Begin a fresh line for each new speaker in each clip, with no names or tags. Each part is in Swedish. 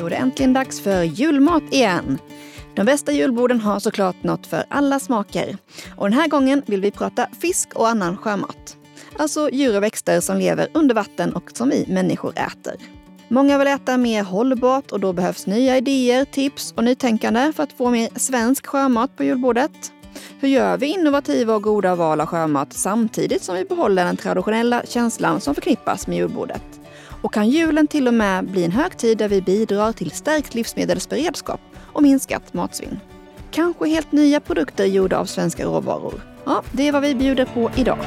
Då är det äntligen dags för julmat igen. De bästa julborden har såklart något för alla smaker. Och den här gången vill vi prata fisk och annan sjömat. Alltså djur och växter som lever under vatten och som vi människor äter. Många vill äta mer hållbart och då behövs nya idéer, tips och nytänkande för att få mer svensk sjömat på julbordet. Hur gör vi innovativa och goda val av sjömat samtidigt som vi behåller den traditionella känslan som förknippas med julbordet? Och kan julen till och med bli en högtid där vi bidrar till stärkt livsmedelsberedskap och minskat matsvinn? Kanske helt nya produkter gjorda av svenska råvaror? Ja, det är vad vi bjuder på idag.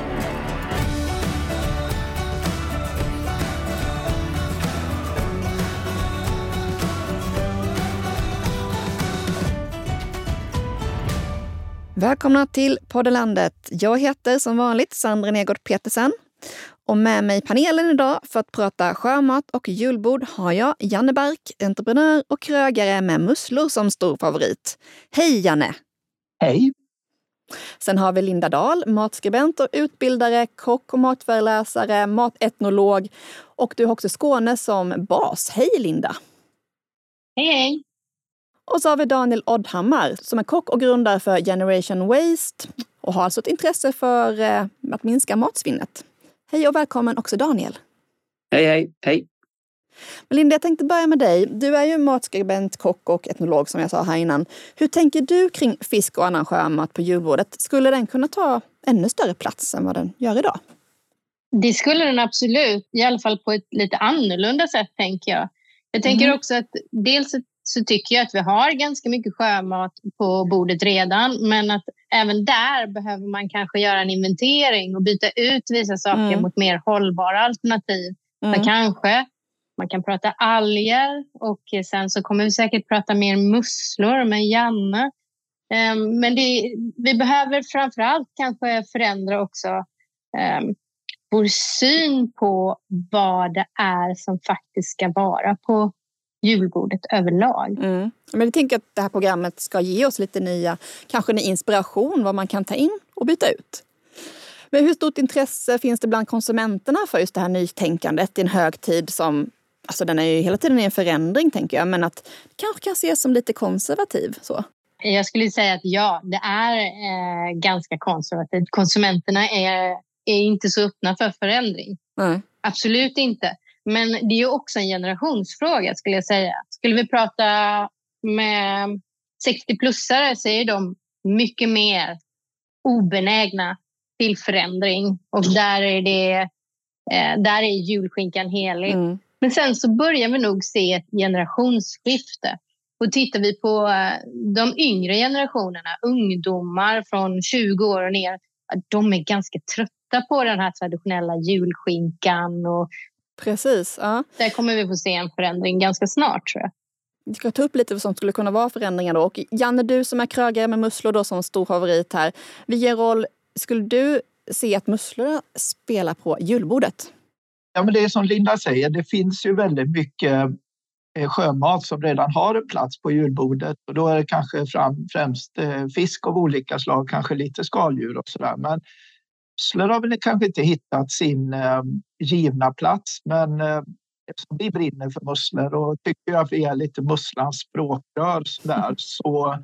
Välkomna till Poddelandet. Jag heter som vanligt Sandra Negård Petersen. Och med mig i panelen idag för att prata sjömat och julbord har jag Janne Bark, entreprenör och krögare med musslor som stor favorit. Hej Janne!
Hej!
Sen har vi Linda Dahl, matskribent och utbildare, kock och matföreläsare, matetnolog. Och du har också Skåne som bas. Hej Linda!
Hej hej!
Och så har vi Daniel Oddhammar som är kock och grundare för Generation Waste och har alltså ett intresse för eh, att minska matsvinnet. Hej och välkommen också Daniel.
Hej, hej, hej.
Linda, jag tänkte börja med dig. Du är ju matskribent, kock och etnolog som jag sa här innan. Hur tänker du kring fisk och annan sjömat på julbordet? Skulle den kunna ta ännu större plats än vad den gör idag?
Det skulle den absolut, i alla fall på ett lite annorlunda sätt tänker jag. Jag tänker mm. också att dels så tycker jag att vi har ganska mycket sjömat på bordet redan men att även där behöver man kanske göra en inventering och byta ut vissa saker mm. mot mer hållbara alternativ. Mm. Så kanske man kan prata alger och sen så kommer vi säkert prata mer musslor med Janne. Um, men det, vi behöver framför allt kanske förändra också um, vår syn på vad det är som faktiskt ska vara på julbordet överlag.
Mm. Men vi tänker att det här programmet ska ge oss lite nya, kanske ny inspiration vad man kan ta in och byta ut. Men hur stort intresse finns det bland konsumenterna för just det här nytänkandet i en högtid som Alltså den är ju hela tiden i en förändring tänker jag, men att det kanske kan ses som lite konservativ. Så.
Jag skulle säga att ja, det är eh, ganska konservativt. Konsumenterna är, är inte så öppna för förändring. Nej. Absolut inte. Men det är också en generationsfråga skulle jag säga. Skulle vi prata med 60-plussare så är de mycket mer obenägna till förändring och där är, det, eh, där är julskinkan helig. Mm. Men sen så börjar vi nog se ett generationsskifte. Och tittar vi på eh, de yngre generationerna, ungdomar från 20 år och ner, de är ganska trötta på den här traditionella julskinkan och
Precis. Ja.
Där kommer vi få se en förändring ganska snart tror jag.
Vi ska ta upp lite vad som skulle kunna vara förändringar då. Och Janne, du som är krögare med musslor då som stor favorit här. Vilken roll skulle du se att musslorna spelar på julbordet?
Ja, men det är som Linda säger, det finns ju väldigt mycket eh, sjömat som redan har en plats på julbordet och då är det kanske främst eh, fisk av olika slag, kanske lite skaldjur och sådär. Men musslor har väl kanske inte hittat sin eh, givna plats, men eh, eftersom vi brinner för musslor och tycker att vi är lite musslans språkrör så, där, så,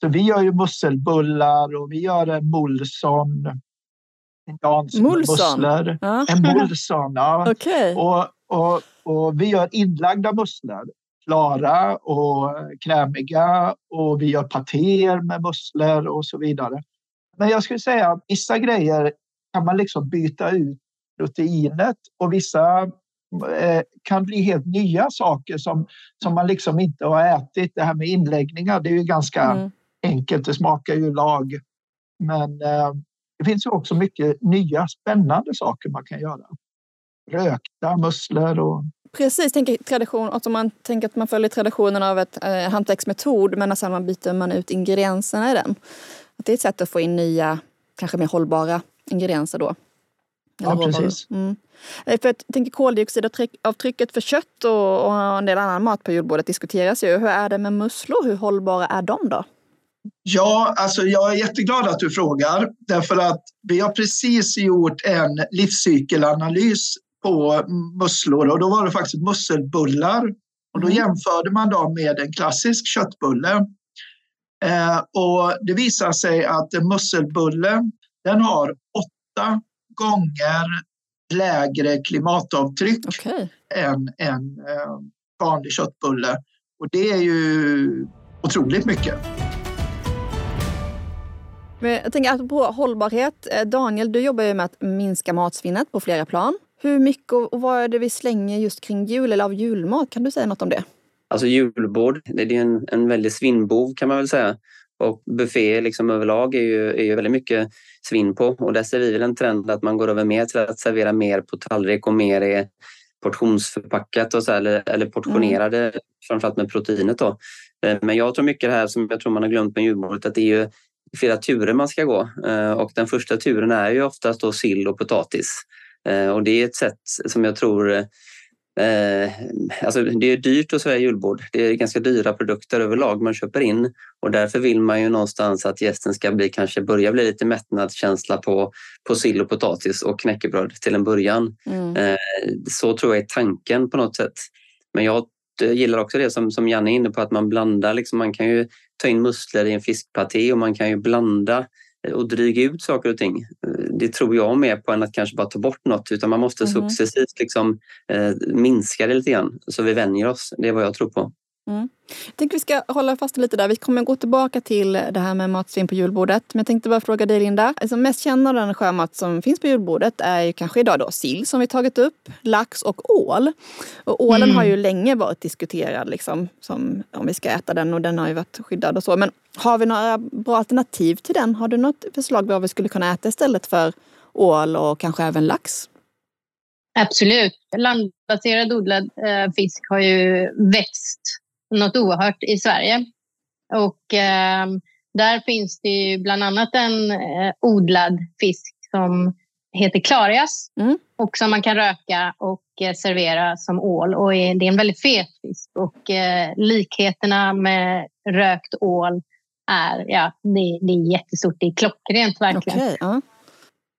så vi gör ju musselbullar och vi gör en mulson.
Mulson?
Ja. En mulson, ja.
okay.
och, och, och vi gör inlagda musslor klara och krämiga och vi gör patéer med musslor och så vidare. Men jag skulle säga att vissa grejer kan man liksom byta ut proteinet och vissa eh, kan bli helt nya saker som, som man liksom inte har ätit. Det här med inläggningar, det är ju ganska mm. enkelt. Det smakar ju lag. Men eh, det finns ju också mycket nya spännande saker man kan göra. Rökta musslor och
Precis, tänker tradition, alltså man tänker att man följer traditionen av ett eh, hantverksmetod men sen man byter man ut ingredienserna i den. Att det är ett sätt att få in nya, kanske mer hållbara ingredienser då.
Ja, precis.
Mm. Eh, för jag tänker koldioxidavtrycket för kött och, och en del annan mat på julbordet diskuteras ju. Hur är det med musslor? Hur hållbara är de då?
Ja, alltså jag är jätteglad att du frågar därför att vi har precis gjort en livscykelanalys på musslor och då var det faktiskt musselbullar. Och då mm. jämförde man dem med en klassisk köttbulle. Eh, och det visar sig att en musselbulle den har åtta gånger lägre klimatavtryck okay. än en eh, vanlig köttbulle. Och det är ju otroligt mycket.
jag tänker på hållbarhet. Eh, Daniel, du jobbar ju med att minska matsvinnet på flera plan. Hur mycket och vad är det vi slänger just kring jul eller av julmat? Kan du säga något om det?
Alltså julbord, det är en, en väldig svinnbov kan man väl säga. Och buffé liksom överlag är ju, är ju väldigt mycket svinn på och där ser vi väl en trend att man går över mer till att servera mer på tallrik och mer är portionsförpackat och så, eller, eller portionerade, mm. framförallt med proteinet. Då. Eh, men jag tror mycket det här som jag tror man har glömt med julbordet, att det är ju flera turer man ska gå eh, och den första turen är ju oftast då sill och potatis. Eh, och det är ett sätt som jag tror Eh, alltså det är dyrt att servera julbord. Det är ganska dyra produkter överlag man köper in och därför vill man ju någonstans att gästen ska bli, kanske börja bli lite mättnadskänsla på, på sill och potatis och knäckebröd till en början. Mm. Eh, så tror jag är tanken på något sätt. Men jag gillar också det som, som Janne är inne på att man blandar. Liksom, man kan ju ta in musslor i en fiskpaté och man kan ju blanda och dryga ut saker och ting. Det tror jag mer på än att kanske bara ta bort något utan man måste mm. successivt liksom, eh, minska det lite grann så vi vänjer oss. Det är vad jag tror på.
Mm. Jag tänker vi ska hålla fast lite där. Vi kommer gå tillbaka till det här med matsvinn på julbordet. Men jag tänkte bara fråga dig Linda. Alltså mest känd av den sjömat som finns på julbordet är ju kanske idag då sill som vi tagit upp, lax och ål. Och ålen mm. har ju länge varit diskuterad liksom, som om vi ska äta den och den har ju varit skyddad och så. Men har vi några bra alternativ till den? Har du något förslag på vad vi skulle kunna äta istället för ål och kanske även lax?
Absolut. Landbaserad odlad eh, fisk har ju växt något oerhört i Sverige. Och eh, där finns det ju bland annat en eh, odlad fisk som heter klarias mm. och som man kan röka och eh, servera som ål. Och är, det är en väldigt fet fisk och eh, likheterna med rökt ål är, ja, det, det är jättestort. Det är klockrent verkligen. Okay, uh.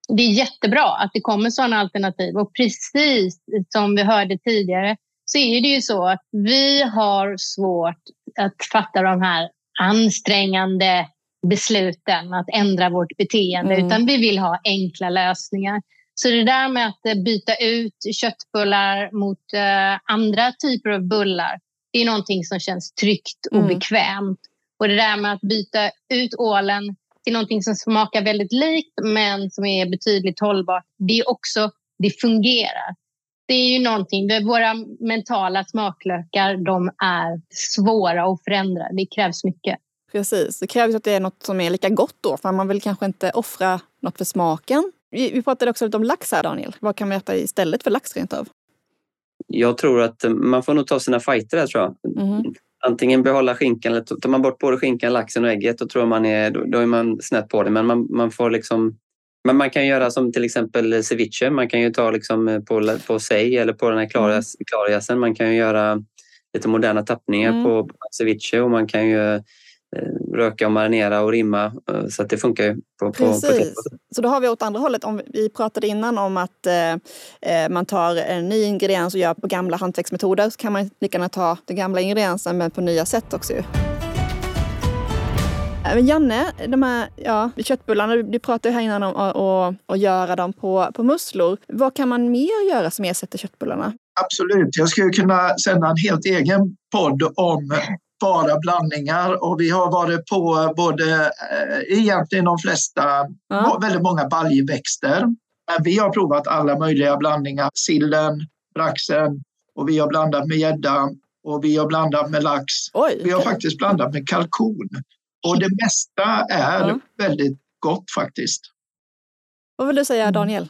Det är jättebra att det kommer sådana alternativ och precis som vi hörde tidigare så är det ju så att vi har svårt att fatta de här ansträngande besluten att ändra vårt beteende mm. utan vi vill ha enkla lösningar. Så det där med att eh, byta ut köttbullar mot uh, andra typer av bullar det är någonting som känns tryggt och mm. bekvämt. Och det där med att byta ut ålen till någonting som smakar väldigt likt men som är betydligt hållbart, det är också, det fungerar det är ju någonting, våra mentala smaklökar de är svåra att förändra. Det krävs mycket.
Precis, det krävs att det är något som är lika gott då för man vill kanske inte offra något för smaken. Vi pratade också lite om lax här Daniel. Vad kan man äta istället för lax rent av?
Jag tror att man får nog ta sina fighter där tror jag. Mm. Antingen behålla skinkan eller tar man bort både skinkan, laxen och ägget då tror man är, då är man snett på det. Men man, man får liksom men man kan göra som till exempel ceviche. Man kan ju ta liksom eh, på, på sig eller på den här klariasen. Man kan ju göra lite moderna tappningar mm. på ceviche och man kan ju eh, röka och marinera och rimma eh, så att det funkar ju. På,
Precis. På så då har vi åt andra hållet. Om vi pratade innan om att eh, man tar en ny ingrediens och gör på gamla hantverksmetoder så kan man lika gärna ta den gamla ingrediensen men på nya sätt också. Men Janne, de här ja, köttbullarna, du pratade här innan om att göra dem på, på musslor. Vad kan man mer göra som ersätter köttbullarna?
Absolut, jag skulle kunna sända en helt egen podd om bara blandningar och vi har varit på både, eh, egentligen de flesta, ja. väldigt många baljväxter. Men vi har provat alla möjliga blandningar, sillen, braxen och vi har blandat med gädda och vi har blandat med lax. Oj, vi har faktiskt blandat med kalkon. Och det mesta är ja. väldigt gott faktiskt.
Vad vill du säga mm. Daniel?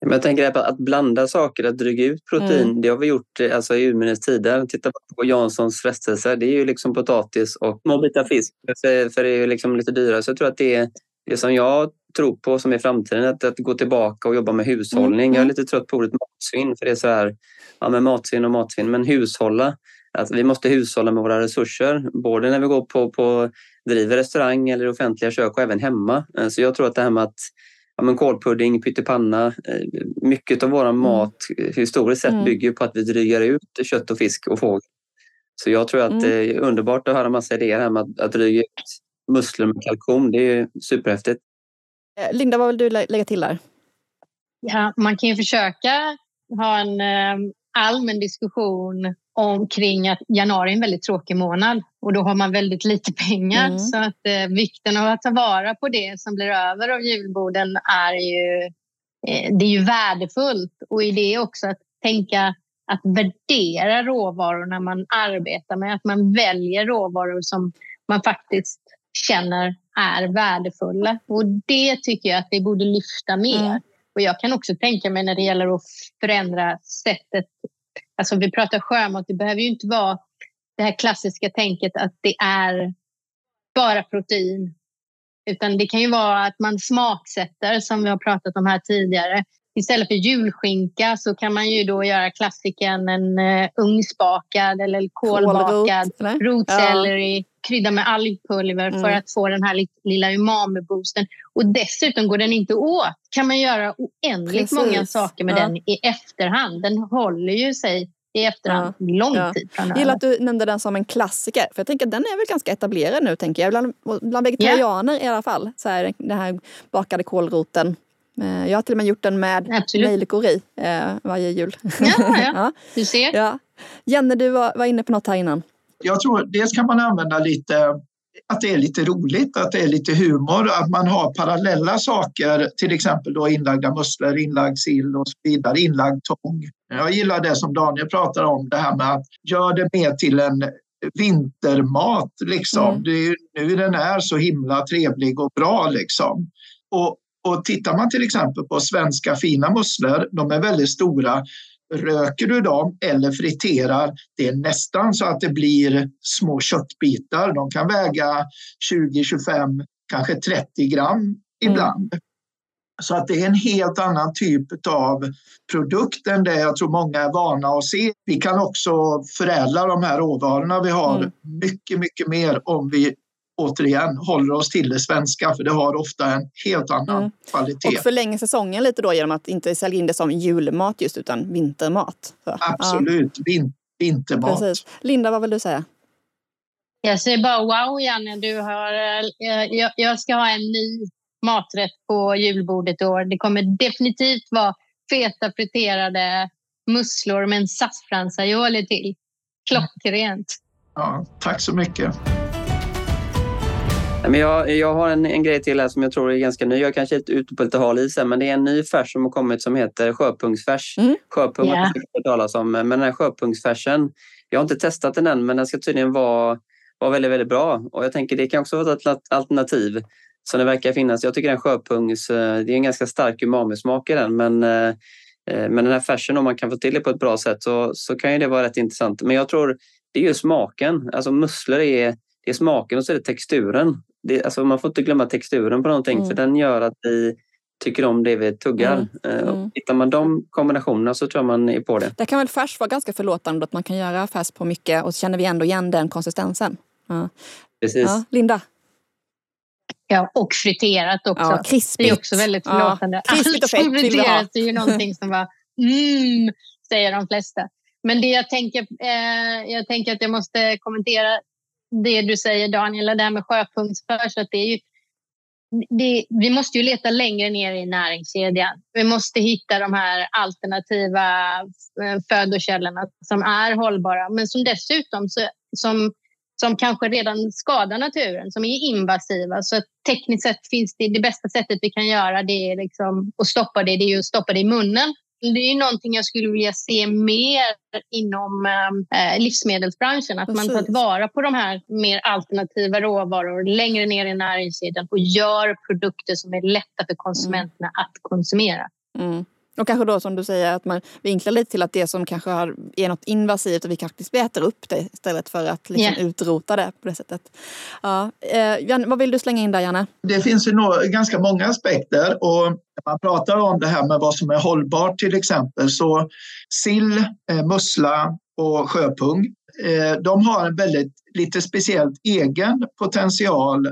Jag tänker att, att blanda saker, att dryga ut protein, mm. det har vi gjort alltså, i urminnes tider. Titta på Janssons frestelse, det är ju liksom potatis och små bitar fisk. För, för det är ju liksom lite dyrare. Så jag tror att det är det som jag tror på som är framtiden, att, att gå tillbaka och jobba med hushållning. Mm. Jag är lite trött på ordet matsvinn, för det är så här, ja men matsvinn och matsvinn, men hushålla. Att vi måste hushålla med våra resurser, både när vi går på, på driver restaurang eller offentliga kök och även hemma. Eh, så jag tror att det här med att ja, men kålpudding, pyttipanna, eh, mycket av vår mm. mat historiskt sett mm. bygger på att vi drygar ut kött och fisk och fågel. Så jag tror att mm. det är underbart att höra massa idéer här med att, att dryga ut muskler med kalkon. Det är superhäftigt.
Linda, vad vill du lägga till där?
Ja, man kan ju försöka ha en eh, allmän diskussion omkring att januari är en väldigt tråkig månad och då har man väldigt lite pengar. Mm. Så att eh, vikten av att ta vara på det som blir över av julborden är ju, eh, det är ju värdefullt. Och i det också att tänka att värdera råvarorna man arbetar med. Att man väljer råvaror som man faktiskt känner är värdefulla. Och det tycker jag att vi borde lyfta mer. Mm. Och jag kan också tänka mig när det gäller att förändra sättet. Alltså vi pratar sjömat, det behöver ju inte vara det här klassiska tänket att det är bara protein. Utan det kan ju vara att man smaksätter som vi har pratat om här tidigare. Istället för julskinka så kan man ju då göra klassiken en uh, ugnsbakad eller kolbakad rotselleri, ja. krydda med algpulver mm. för att få den här lilla umami-boosten. Och dessutom går den inte åt. kan man göra oändligt Precis. många saker med ja. den i efterhand. Den håller ju sig i efterhand ja. lång ja. tid
framöver. Jag gillar att du nämnde den som en klassiker. För jag tänker att den är väl ganska etablerad nu, tänker jag. Bland, bland vegetarianer yeah. i alla fall. Så här, den här bakade kålroten jag har till och med gjort den med nejlikor i eh, varje jul.
Ja, ja. ja. du ser.
Ja. Jenny, du var, var inne på något här innan.
Jag tror dels kan man använda lite att det är lite roligt, att det är lite humor, att man har parallella saker, till exempel då inlagda musslor, inlagd sill och så vidare, inlagd tång. Jag gillar det som Daniel pratar om, det här med att göra det mer till en vintermat. Liksom. Mm. Det är nu den är så himla trevlig och bra. Liksom. Och och tittar man till exempel på svenska fina musslor, de är väldigt stora. Röker du dem eller friterar, det är nästan så att det blir små köttbitar. De kan väga 20, 25, kanske 30 gram ibland. Mm. Så att det är en helt annan typ av produkt än det jag tror många är vana att se. Vi kan också förädla de här råvarorna vi har mm. mycket, mycket mer om vi återigen håller oss till det svenska för det har ofta en helt annan mm. kvalitet.
Och förlänger säsongen lite då genom att inte sälja in det som julmat just utan vintermat.
Så, Absolut, ja. Vin vintermat. Precis.
Linda, vad vill du säga?
Jag säger bara wow Janne, du har, eh, jag, jag ska ha en ny maträtt på julbordet i år. Det kommer definitivt vara feta friterade musslor med en saffransaioli till. Klockrent.
Ja, tack så mycket.
Men jag, jag har en, en grej till här som jag tror är ganska ny. Jag kanske är ute på lite hal is men det är en ny färs som har kommit som heter sjöpunktsfärs. Mm. Sjöpung yeah. har talas om. Men den här sjöpunktsfärsen, jag har inte testat den än men den ska tydligen vara, vara väldigt, väldigt bra. Och jag tänker det kan också vara ett alternativ som det verkar finnas. Jag tycker den sjöpungs, eh, det är en ganska stark umamismak i den men eh, eh, men den här färsen, om man kan få till det på ett bra sätt så, så kan ju det vara rätt intressant. Men jag tror det är ju smaken. Alltså musslor är, det är smaken och så är det texturen det, alltså man får inte glömma texturen på någonting mm. för den gör att vi tycker om det vi tuggar. Mm. Eh, mm. Hittar man de kombinationerna så tror jag man är på det.
Det kan väl färs vara ganska förlåtande att man kan göra färs på mycket och så känner vi ändå igen den konsistensen. Ja.
Precis. Ja,
Linda?
Ja, och friterat också.
Ja, krispigt.
Det är också väldigt förlåtande. Ja,
krispigt och fett Allt som friterat
är ju någonting som var mm, säger de flesta. Men det jag tänker, eh, jag tänker att jag måste kommentera det du säger Daniel, det här med sjöpunktsförs, att det är ju det, vi måste ju leta längre ner i näringskedjan. Vi måste hitta de här alternativa eh, födokällorna som är hållbara men som dessutom så, som, som kanske redan skadar naturen, som är invasiva. Så tekniskt sett finns det, det bästa sättet vi kan göra det är liksom att stoppa det, det är ju att stoppa det i munnen det är någonting jag skulle vilja se mer inom eh, livsmedelsbranschen. Att Precis. man tar tillvara på de här mer alternativa råvaror längre ner i näringskedjan och gör produkter som är lätta för konsumenterna mm. att konsumera.
Mm. Och kanske då som du säger att man vinklar lite till att det som kanske har, är något invasivt och vi faktiskt äter upp det istället för att liksom yeah. utrota det på det sättet. Ja. Eh, vad vill du slänga in där Janne?
Det finns ju några, ganska många aspekter och när man pratar om det här med vad som är hållbart till exempel så sill, eh, mussla och sjöpung eh, de har en väldigt lite speciellt egen potential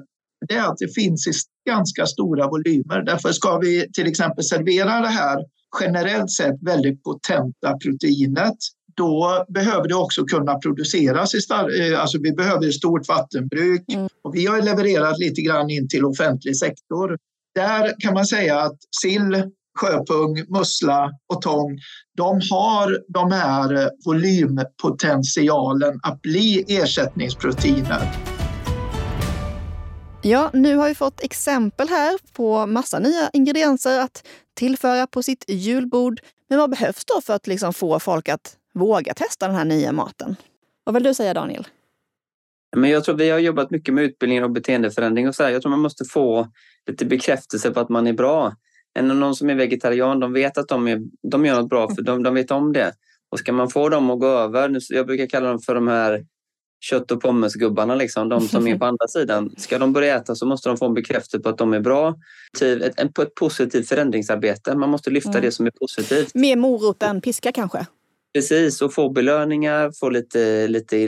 det är att det finns i ganska stora volymer. Därför ska vi till exempel servera det här generellt sett väldigt potenta proteinet, då behöver det också kunna produceras. I star- alltså vi behöver ett stort vattenbruk mm. och vi har levererat lite grann in till offentlig sektor. Där kan man säga att sill, sjöpung, mussla och tång, de har de här volympotentialen att bli ersättningsproteiner.
Ja, nu har vi fått exempel här på massa nya ingredienser att tillföra på sitt julbord. Men vad behövs då för att liksom få folk att våga testa den här nya maten? Vad vill du säga Daniel?
Men jag tror vi har jobbat mycket med utbildning och beteendeförändring och så här. Jag tror man måste få lite bekräftelse på att man är bra. Än någon som är vegetarian, de vet att de, är, de gör något bra för de, de vet om det. Och ska man få dem att gå över, jag brukar kalla dem för de här kött och pommesgubbarna, liksom, de som är på andra sidan. Ska de börja äta så måste de få en bekräftelse på att de är bra. Ett, på ett positivt förändringsarbete. Man måste lyfta mm. det som är positivt.
Mer morot än piska kanske?
Precis, och få belöningar, få lite, lite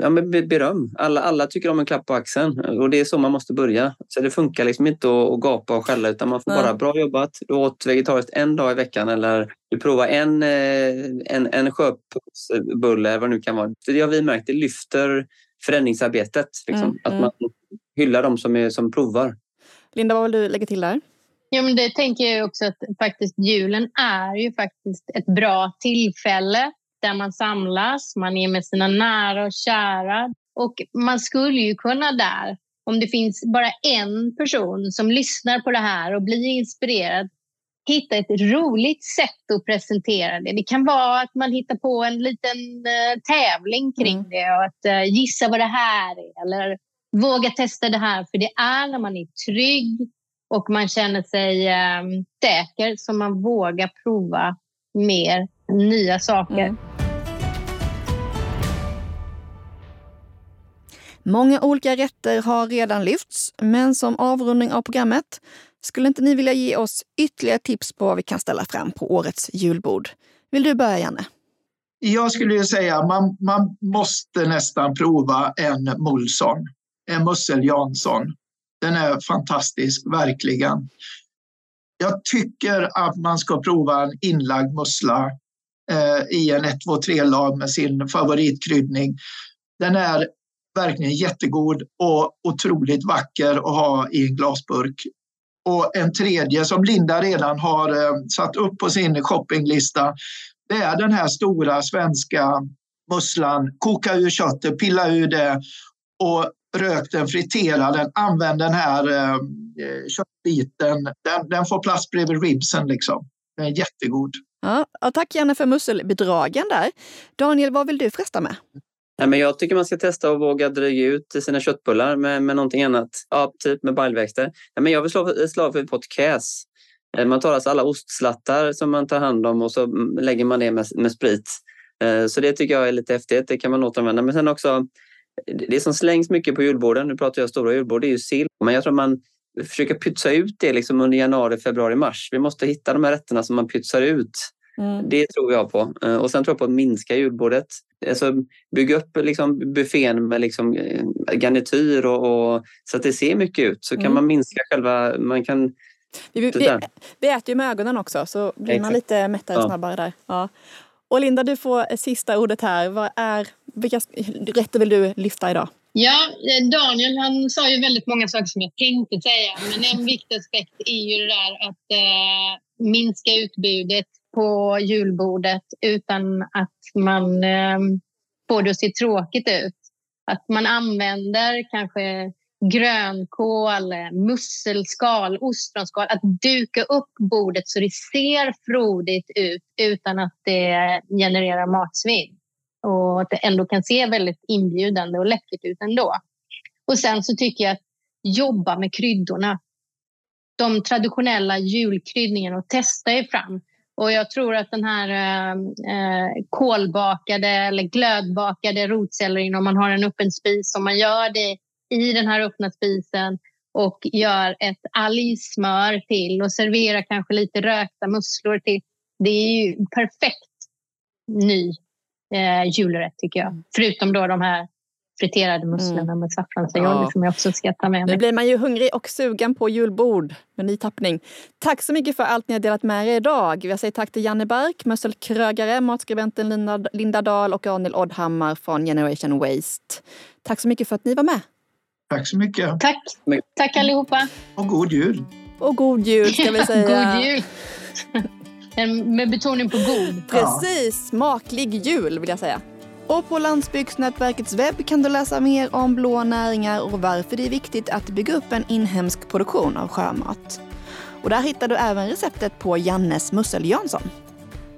ja, beröm. Alla, alla tycker om en klapp på axeln och det är så man måste börja. Så det funkar liksom inte att, att gapa och skälla utan man får Nej. bara bra jobbat. Du åt vegetariskt en dag i veckan eller du provar en, eh, en, en sjöpungsbulle eller vad det nu kan vara. det har vi märkt, det lyfter förändringsarbetet. Liksom. Mm, att mm. man hyllar de som, är, som provar.
Linda, vad vill du lägga till där?
Ja, men det tänker jag också att faktiskt julen är ju faktiskt ett bra tillfälle där man samlas, man är med sina nära och kära. Och man skulle ju kunna där, om det finns bara en person som lyssnar på det här och blir inspirerad, hitta ett roligt sätt att presentera det. Det kan vara att man hittar på en liten uh, tävling kring mm. det och att uh, gissa vad det här är eller våga testa det här. För det är när man är trygg och man känner sig eh, säker så man vågar prova mer nya saker. Mm.
Många olika rätter har redan lyfts, men som avrundning av programmet skulle inte ni vilja ge oss ytterligare tips på vad vi kan ställa fram på årets julbord? Vill du börja, Janne?
Jag skulle säga att man, man måste nästan prova en Molson, en Mussel Jansson. Den är fantastisk, verkligen. Jag tycker att man ska prova en inlagd mussla eh, i en 1, 2, 3-lag med sin favoritkryddning. Den är verkligen jättegod och otroligt vacker att ha i en glasburk. Och en tredje som Linda redan har eh, satt upp på sin shoppinglista, det är den här stora svenska musslan. Koka ur köttet, pilla ur det och rök den, fritera den, använd den här eh, köttbiten. Den, den, får plats bredvid ribsen liksom. Den är jättegod.
Ja, tack Janne för musselbedragen där. Daniel, vad vill du fresta med?
Nej, men jag tycker man ska testa och våga dryga ut sina köttbullar med, med någonting annat. Ja, typ med baljväxter. Nej, men jag vill slå ett slag för potkäs. Eh, man tar alltså alla ostslattar som man tar hand om och så lägger man det med, med sprit. Eh, så det tycker jag är lite häftigt. Det kan man återanvända. Men sen också det som slängs mycket på julborden, nu pratar jag stora julbord, det är ju sill. Men jag tror man försöker pytsa ut det liksom under januari, februari, mars. Vi måste hitta de här rätterna som man pytsar ut. Mm. Det tror jag på. Eh, och sen tror jag på att minska julbordet. Alltså, bygga upp liksom buffén med liksom eh, garnityr och, och, så att det ser mycket ut. Så kan mm. man minska själva... Man kan,
vi, vi, vi, äter ju med ögonen också så blir man lite mättare ja. snabbare där. Ja. Och Linda, du får eh, sista ordet här. Vad är, vilka rätter vill du lyfta idag?
Ja, eh, Daniel han sa ju väldigt många saker som jag tänkte säga. Men en viktig aspekt är ju det där att eh, minska utbudet på julbordet utan att man eh, får det att se tråkigt ut. Att man använder kanske grönkål, musselskal, ostronskal. Att duka upp bordet så det ser frodigt ut utan att det genererar matsvinn. Och att det ändå kan se väldigt inbjudande och läckert ut ändå. Och sen så tycker jag att jobba med kryddorna. De traditionella julkryddningarna och testa er fram. Och jag tror att den här eh, eh kolbakade eller glödbakade rotsellerin, om man har en öppen spis, om man gör det i den här öppna spisen och gör ett algsmör till och serverar kanske lite rökta musslor till. Det är ju perfekt ny eh, julrätt tycker jag. Förutom då de här friterade musslorna mm. med saffransaioli ja. som jag också ska ta med
mig. Nu blir man ju hungrig och sugen på julbord med ny tappning. Tack så mycket för allt ni har delat med er idag. Jag säger tack till Janne Bark, musselkrögare, matskribenten Linda, Linda Dahl och Arnil Oddhammar från Generation Waste. Tack så mycket för att ni var med.
Tack så mycket.
Tack. Tack allihopa.
Och god jul.
Och god jul ska vi säga.
god jul. Med betoning på god.
Precis. Smaklig jul vill jag säga. Och på Landsbygdsnätverkets webb kan du läsa mer om blå näringar och varför det är viktigt att bygga upp en inhemsk produktion av sjömat. Och där hittar du även receptet på Jannes Mussel Jansson.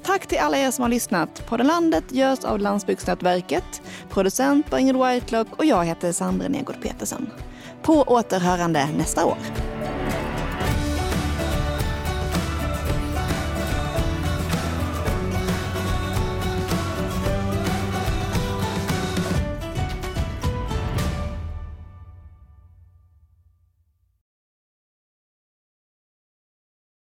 Tack till alla er som har lyssnat. Podden Landet görs av Landsbygdsnätverket. Producent var Ingrid Whitelock och jag heter Sandra Negård Petersen. På återhörande nästa år.